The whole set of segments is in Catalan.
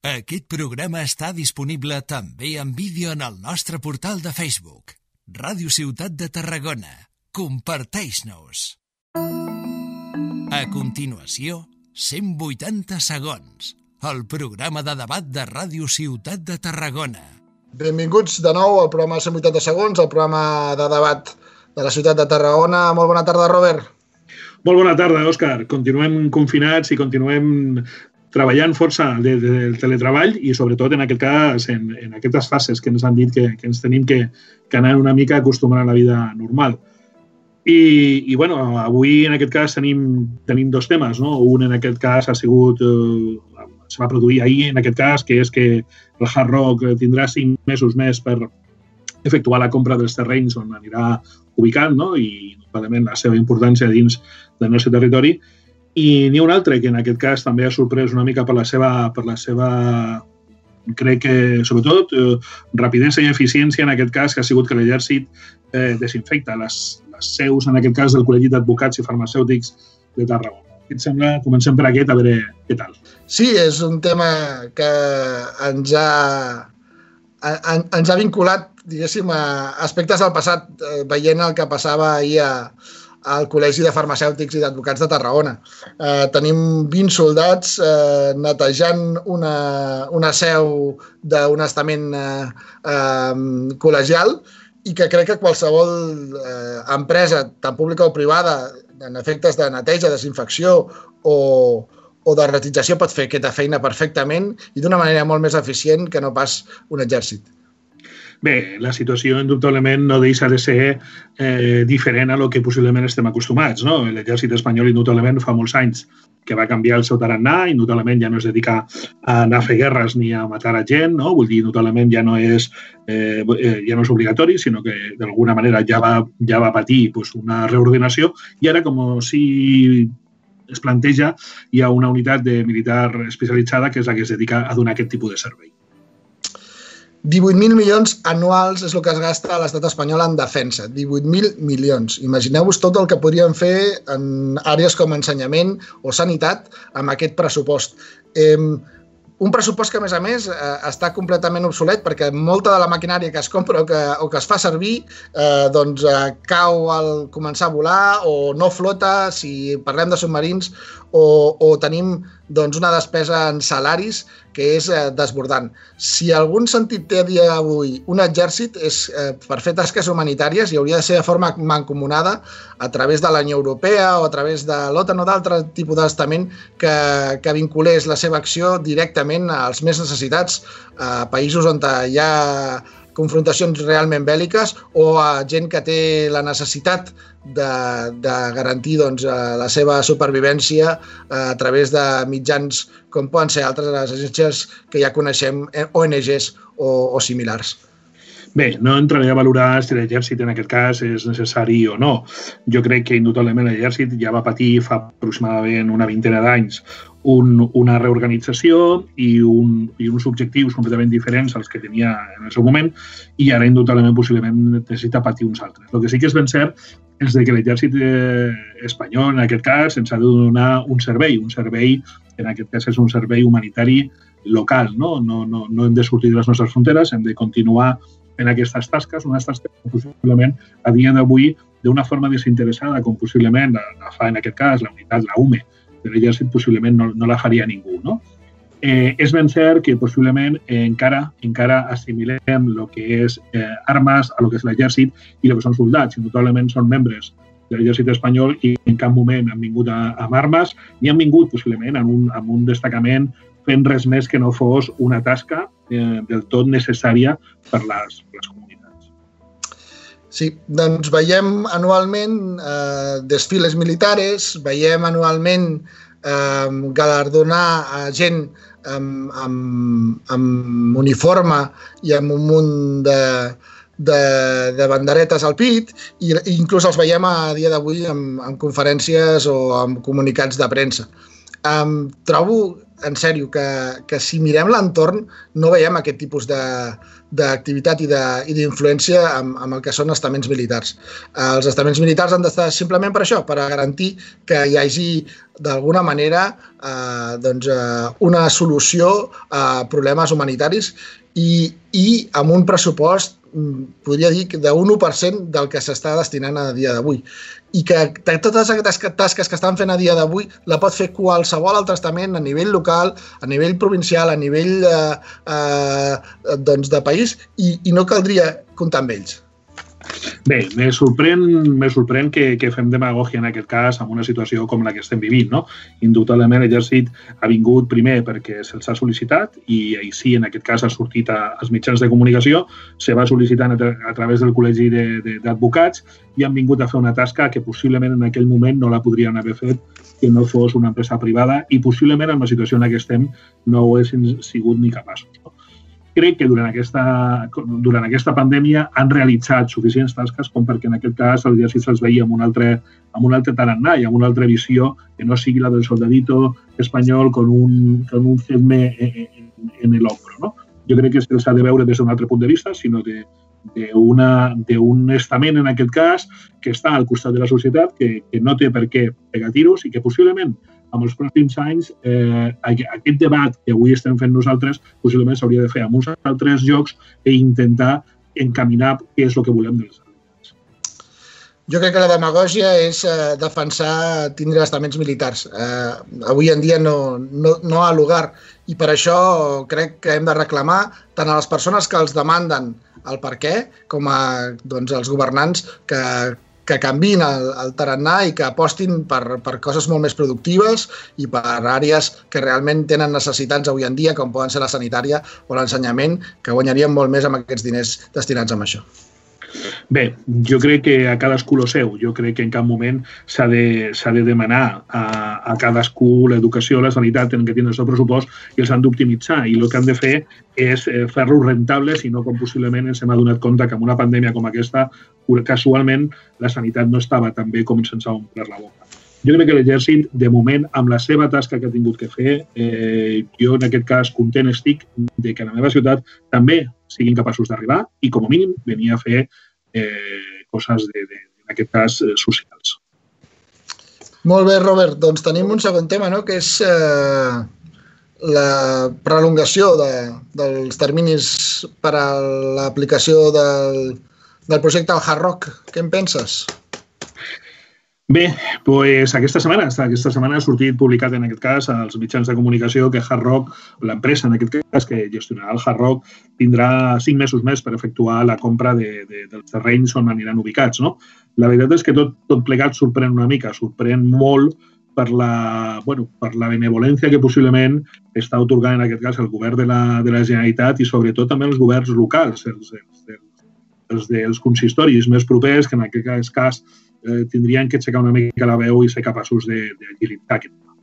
Aquest programa està disponible també en vídeo en el nostre portal de Facebook. Ràdio Ciutat de Tarragona. Comparteix-nos. A continuació, 180 segons. El programa de debat de Ràdio Ciutat de Tarragona. Benvinguts de nou al programa 180 segons, el programa de debat de la ciutat de Tarragona. Molt bona tarda, Robert. Molt bona tarda, Òscar. Continuem confinats i continuem treballant força del de, de teletreball i sobretot en aquest cas en, en aquestes fases que ens han dit que, que ens tenim que, que anar una mica acostumant a la vida normal. I, i bueno, avui en aquest cas tenim, tenim dos temes. No? Un en aquest cas ha sigut, eh, se va produir ahir en aquest cas, que és que el Hard Rock tindrà cinc mesos més per efectuar la compra dels terrenys on anirà ubicat no? i, la seva importància dins del nostre territori i n'hi ha un altre que en aquest cas també ha sorprès una mica per la seva, per la seva crec que, sobretot, eh, rapidesa i eficiència en aquest cas, que ha sigut que l'exèrcit eh, desinfecta les, les seus, en aquest cas, del Col·legi d'Advocats i Farmacèutics de Tarragona. Què et sembla? Comencem per aquest, a veure què tal. Sí, és un tema que ens ha, en, ens ha vinculat, diguéssim, a aspectes del passat, eh, veient el que passava ahir a, al Col·legi de Farmacèutics i d'Advocats de Tarragona. Eh, tenim 20 soldats eh, netejant una, una seu d'un estament eh, eh, col·legial i que crec que qualsevol eh, empresa, tant pública o privada, en efectes de neteja, desinfecció o, o de retització pot fer aquesta feina perfectament i d'una manera molt més eficient que no pas un exèrcit. Bé, la situació indubtablement no deixa de ser eh, diferent a lo que possiblement estem acostumats. No? L'exèrcit espanyol indubtablement fa molts anys que va canviar el seu tarannà, indubtablement ja no es dedica a anar a fer guerres ni a matar a gent, no? vull dir, indubtablement ja no és, eh, eh ja no és obligatori, sinó que d'alguna manera ja va, ja va patir pues, una reordenació i ara com si es planteja hi ha una unitat de militar especialitzada que és la que es dedica a donar aquest tipus de servei. 18.000 milions anuals és el que es gasta a l'estat espanyol en defensa. 18.000 milions. Imagineu-vos tot el que podríem fer en àrees com ensenyament o sanitat amb aquest pressupost. Eh, un pressupost que, a més a més, eh, està completament obsolet perquè molta de la maquinària que es compra o que, o que es fa servir eh, doncs, eh, cau al començar a volar o no flota, si parlem de submarins, o, o tenim doncs, una despesa en salaris que és eh, desbordant. Si algun sentit té a dia d'avui un exèrcit és eh, per fer tasques humanitàries i hauria de ser de forma mancomunada a través de la Unió Europea o a través de l'OTAN o d'altre tipus d'estament que, que vinculés la seva acció directament als més necessitats, a països on hi ha confrontacions realment bèl·liques o a gent que té la necessitat de, de garantir doncs, eh, la seva supervivència eh, a través de mitjans com poden ser altres de les agències que ja coneixem, eh, ONGs o, o similars. Bé, no entraré a valorar si l'exèrcit en aquest cas és necessari o no. Jo crec que indubtablement l'exèrcit ja va patir fa aproximadament una vintena d'anys un, una reorganització i, un, i uns objectius completament diferents als que tenia en el seu moment i ara indubtablement possiblement necessita patir uns altres. El que sí que és ben cert és que l'exèrcit eh, espanyol en aquest cas ens ha de donar un servei, un servei en aquest cas és un servei humanitari local, no? No, no, no hem de sortir de les nostres fronteres, hem de continuar en aquestes tasques, unes tasques que possiblement a dia d'avui d'una forma desinteressada, com possiblement la, la fa en aquest cas la unitat, la UME, de l'exèrcit possiblement no, no la faria ningú. No? Eh, és ben cert que possiblement eh, encara encara assimilem el que és eh, armes a lo que és l'exèrcit i el que són soldats. Indubtablement són membres de l'exèrcit espanyol i en cap moment han vingut a, amb armes ni han vingut possiblement en un, en un destacament fent res més que no fos una tasca eh, del tot necessària per les, per les comunitats Sí, doncs veiem anualment eh, desfiles militares, veiem anualment eh, galardonar a gent amb, amb, amb uniforme i amb un munt de, de, de banderetes al pit i, i inclús els veiem a dia d'avui en, en conferències o en comunicats de premsa. Um, trobo, en sèrio, que, que si mirem l'entorn no veiem aquest tipus d'activitat i d'influència amb, amb el que són estaments militars. Uh, els estaments militars han d'estar simplement per això, per a garantir que hi hagi d'alguna manera uh, doncs, uh, una solució a problemes humanitaris i, i amb un pressupost podria dir d'un 1% del que s'està destinant a dia d'avui i que totes aquestes tasques que estan fent a dia d'avui la pot fer qualsevol altre estament a nivell local, a nivell provincial, a nivell eh, eh, doncs de país i, i no caldria comptar amb ells. Bé, me sorprèn, me sorprèn que, que fem demagogia en aquest cas amb una situació com la que estem vivint. No? Indubtablement l'exèrcit ha vingut primer perquè se'ls ha sol·licitat i així en aquest cas ha sortit a, als mitjans de comunicació, se va sol·licitant a, tra a través del col·legi d'advocats i han vingut a fer una tasca que possiblement en aquell moment no la podrien haver fet que no fos una empresa privada i possiblement en la situació en la que estem no ho haguessin sigut ni capaços. Crec que durant aquesta, durant aquesta pandèmia han realitzat suficients tasques com perquè en aquest cas l'exèrcit se'ls veia amb un altre, amb un altre tarannà i amb una altra visió que no sigui la del soldadito espanyol con un, con un CEDME en, en l'ombro. No? Jo crec que se'ls ha de veure des d'un altre punt de vista, sinó de, d'un estament, en aquest cas, que està al costat de la societat, que, que no té per què pegar tiros i que possiblement amb els pròxims anys eh, aquest debat que avui estem fent nosaltres possiblement s'hauria de fer amb uns altres jocs i intentar encaminar què és el que volem dels alumnes. Jo crec que la demagògia és eh, defensar tindre estaments militars. Eh, avui en dia no, no, no ha lugar i per això crec que hem de reclamar tant a les persones que els demanden el per què com a doncs, els governants que, que canvin el, el tarannà i que apostin per, per coses molt més productives i per àrees que realment tenen necessitats avui en dia, com poden ser la sanitària o l'ensenyament, que guanyarien molt més amb aquests diners destinats a això. Bé, jo crec que a cadascú lo seu. Jo crec que en cap moment s'ha de, de demanar a, a cadascú l'educació, la sanitat, en que tenen el seu pressupost i els han d'optimitzar. I el que han de fer és eh, fer-los rentables i no com possiblement ens hem adonat compte que amb una pandèmia com aquesta casualment la sanitat no estava tan bé com se'ns ha omplert la boca. Jo crec que l'exèrcit, de moment, amb la seva tasca que ha tingut que fer, eh, jo en aquest cas content estic de que a la meva ciutat també siguin capaços d'arribar i, com a mínim, venir a fer eh, coses, de, de, en aquest cas, eh, socials. Molt bé, Robert. Doncs tenim un segon tema, no?, que és eh, la prolongació de, dels terminis per a l'aplicació del, del projecte al Hard Rock. Què en penses? Bé, pues aquesta setmana, aquesta setmana ha sortit publicat en aquest cas als mitjans de comunicació que Hard Rock, l'empresa en aquest cas que gestionarà el Hard Rock, tindrà cinc mesos més per efectuar la compra de, de, dels terrenys on aniran ubicats. No? La veritat és que tot, tot plegat sorprèn una mica, sorprèn molt per la, bueno, per la benevolència que possiblement està otorgant en aquest cas el govern de la, de la Generalitat i sobretot també els governs locals, els, els, els, els dels consistoris més propers, que en aquest cas eh, tindrien que aixecar una mica la veu i ser capaços d'agilitar aquest tema.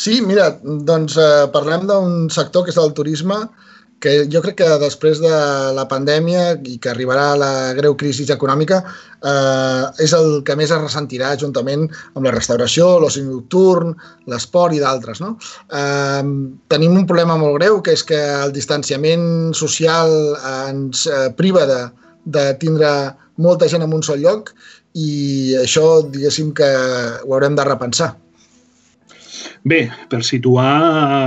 Sí, mira, doncs eh, parlem d'un sector que és el turisme, que jo crec que després de la pandèmia i que arribarà la greu crisi econòmica eh, és el que més es ressentirà juntament amb la restauració, l'oci nocturn, l'esport i d'altres. No? Eh, tenim un problema molt greu, que és que el distanciament social ens eh, priva de, de tindre molta gent en un sol lloc i això, diguéssim, que ho haurem de repensar. Bé, per situar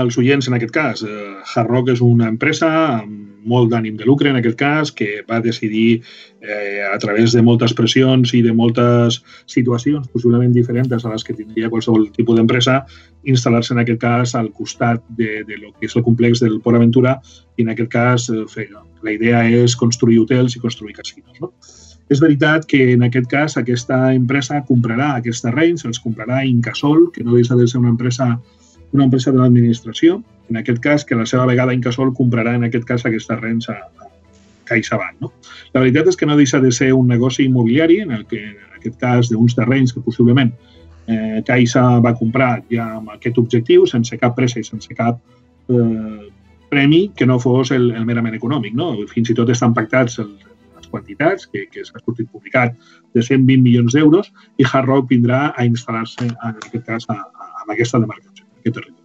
els oients en aquest cas, eh, Hard Rock és una empresa amb molt d'ànim de lucre en aquest cas, que va decidir eh, a través de moltes pressions i de moltes situacions possiblement diferents a les que tindria qualsevol tipus d'empresa, instal·lar-se en aquest cas al costat de, de lo que és el complex del Port Aventura i en aquest cas eh, fer, la idea és construir hotels i construir casinos. No? És veritat que en aquest cas aquesta empresa comprarà aquests terrenys, els comprarà Incasol, que no deixa de ser una empresa una empresa de l'administració, en aquest cas que la seva vegada Incasol comprarà en aquest cas aquests terrenys a, a CaixaBank. No? La veritat és que no deixa de ser un negoci immobiliari en el que en aquest cas d'uns terrenys que possiblement eh, Caixa va comprar ja amb aquest objectiu, sense cap pressa i sense cap eh, premi que no fos el, el merament econòmic. No? Fins i tot estan pactats el, quantitats, que, que s'ha sortit publicat, de 120 milions d'euros, i Hard Rock vindrà a instal·lar-se, en aquest cas, a, a aquesta demarcació, aquest territori.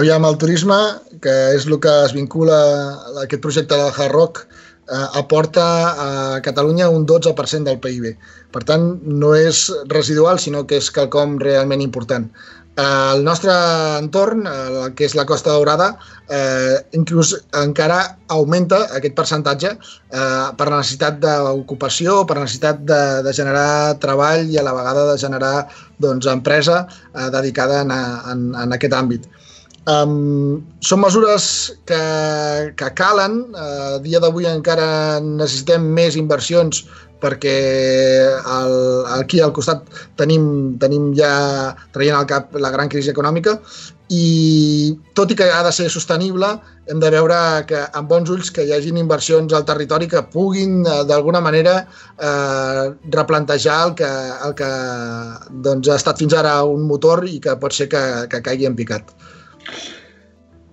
Aviam, el turisme, que és el que es vincula a aquest projecte del Hard Rock, eh, aporta a Catalunya un 12% del PIB. Per tant, no és residual, sinó que és quelcom realment important. El nostre entorn, el que és la Costa Daurada, eh, inclús encara augmenta aquest percentatge eh, per la necessitat d'ocupació, per la necessitat de, de generar treball i a la vegada de generar doncs, empresa eh, dedicada en, en, en aquest àmbit. Um, són mesures que, que calen. Uh, a dia d'avui encara necessitem més inversions perquè el, aquí al costat tenim, tenim ja traient al cap la gran crisi econòmica i tot i que ha de ser sostenible, hem de veure que amb bons ulls que hi hagin inversions al territori que puguin eh, d'alguna manera eh, replantejar el que, el que doncs, ha estat fins ara un motor i que pot ser que, que caigui en picat.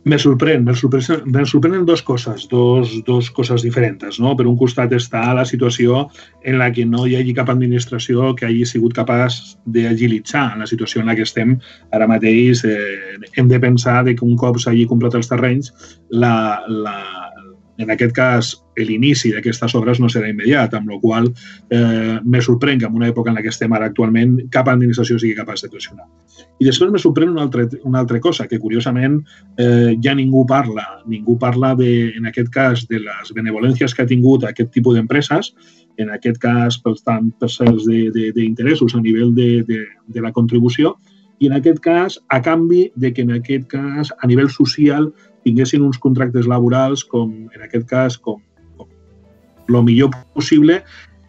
Me sorprèn, me sorprèn, me sorprenen dos coses, dos, dos coses diferents. No? Per un costat està la situació en la que no hi hagi cap administració que hagi sigut capaç d'agilitzar la situació en la que estem ara mateix. Eh, hem de pensar de que un cop s'hagi comprat els terrenys, la, la, en aquest cas, l'inici d'aquestes obres no serà immediat, amb la qual eh, me sorprèn que en una època en la que estem ara actualment cap administració sigui capaç de pressionar. I després me sorprèn una altra, una altra cosa, que curiosament eh, ja ningú parla, ningú parla de, en aquest cas de les benevolències que ha tingut aquest tipus d'empreses, en aquest cas pels tant per cels d'interessos a nivell de, de, de la contribució, i en aquest cas a canvi de que en aquest cas a nivell social tinguessin uns contractes laborals com, en aquest cas, com, com el millor possible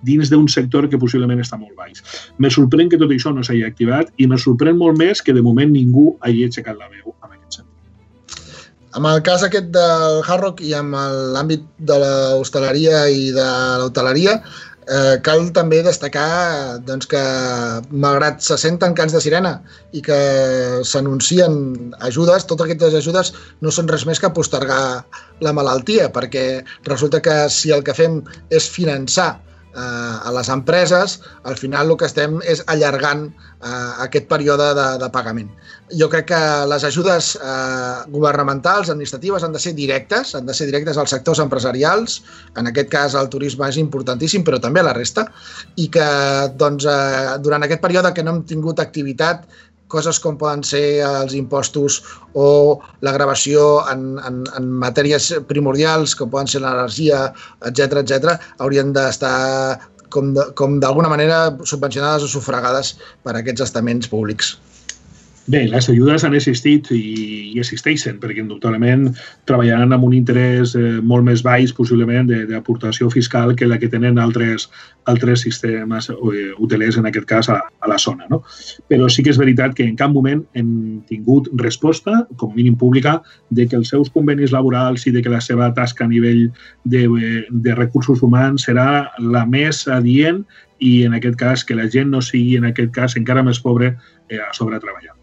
dins d'un sector que possiblement està molt baix. Me sorprèn que tot això no s'hagi activat i me sorprèn molt més que de moment ningú hagi aixecat la veu en aquest sentit. Amb el cas aquest del Hard Rock i amb l'àmbit de l'hostaleria i de l'hoteleria, Eh, cal també destacar doncs, que, malgrat se senten cants de sirena i que s'anuncien ajudes, totes aquestes ajudes no són res més que postergar la malaltia, perquè resulta que si el que fem és finançar a les empreses, al final el que estem és allargant eh, aquest període de, de pagament. Jo crec que les ajudes eh, governamentals, administratives, han de ser directes, han de ser directes als sectors empresarials, en aquest cas el turisme és importantíssim, però també a la resta, i que doncs, eh, durant aquest període que no hem tingut activitat coses com poden ser els impostos o la gravació en, en, en matèries primordials, com poden ser l'energia, etc etc, haurien d'estar com d'alguna manera subvencionades o sufragades per aquests estaments públics. Bé, les ajudes han existit i, i existeixen, perquè indubtablement treballaran amb un interès eh, molt més baix, possiblement, d'aportació fiscal que la que tenen altres, altres sistemes eh, hotelers, en aquest cas, a, a la zona. No? Però sí que és veritat que en cap moment hem tingut resposta, com mínim pública, de que els seus convenis laborals i de que la seva tasca a nivell de, de recursos humans serà la més adient i, en aquest cas, que la gent no sigui, en aquest cas, encara més pobre eh, a sobre treballar.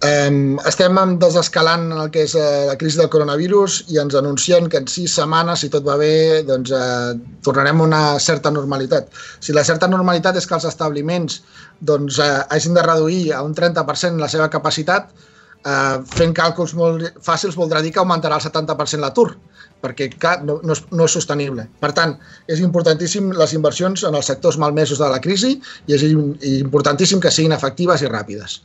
Um, estem desescalant el que és uh, la crisi del coronavirus i ens anuncien que en sis setmanes, si tot va bé, doncs, uh, tornarem a una certa normalitat. Si la certa normalitat és que els establiments doncs, uh, hagin de reduir a un 30% la seva capacitat, uh, fent càlculs molt fàcils voldrà dir que augmentarà el 70% l'atur, perquè no, no, és, no és sostenible. Per tant, és importantíssim les inversions en els sectors malmesos de la crisi i és importantíssim que siguin efectives i ràpides.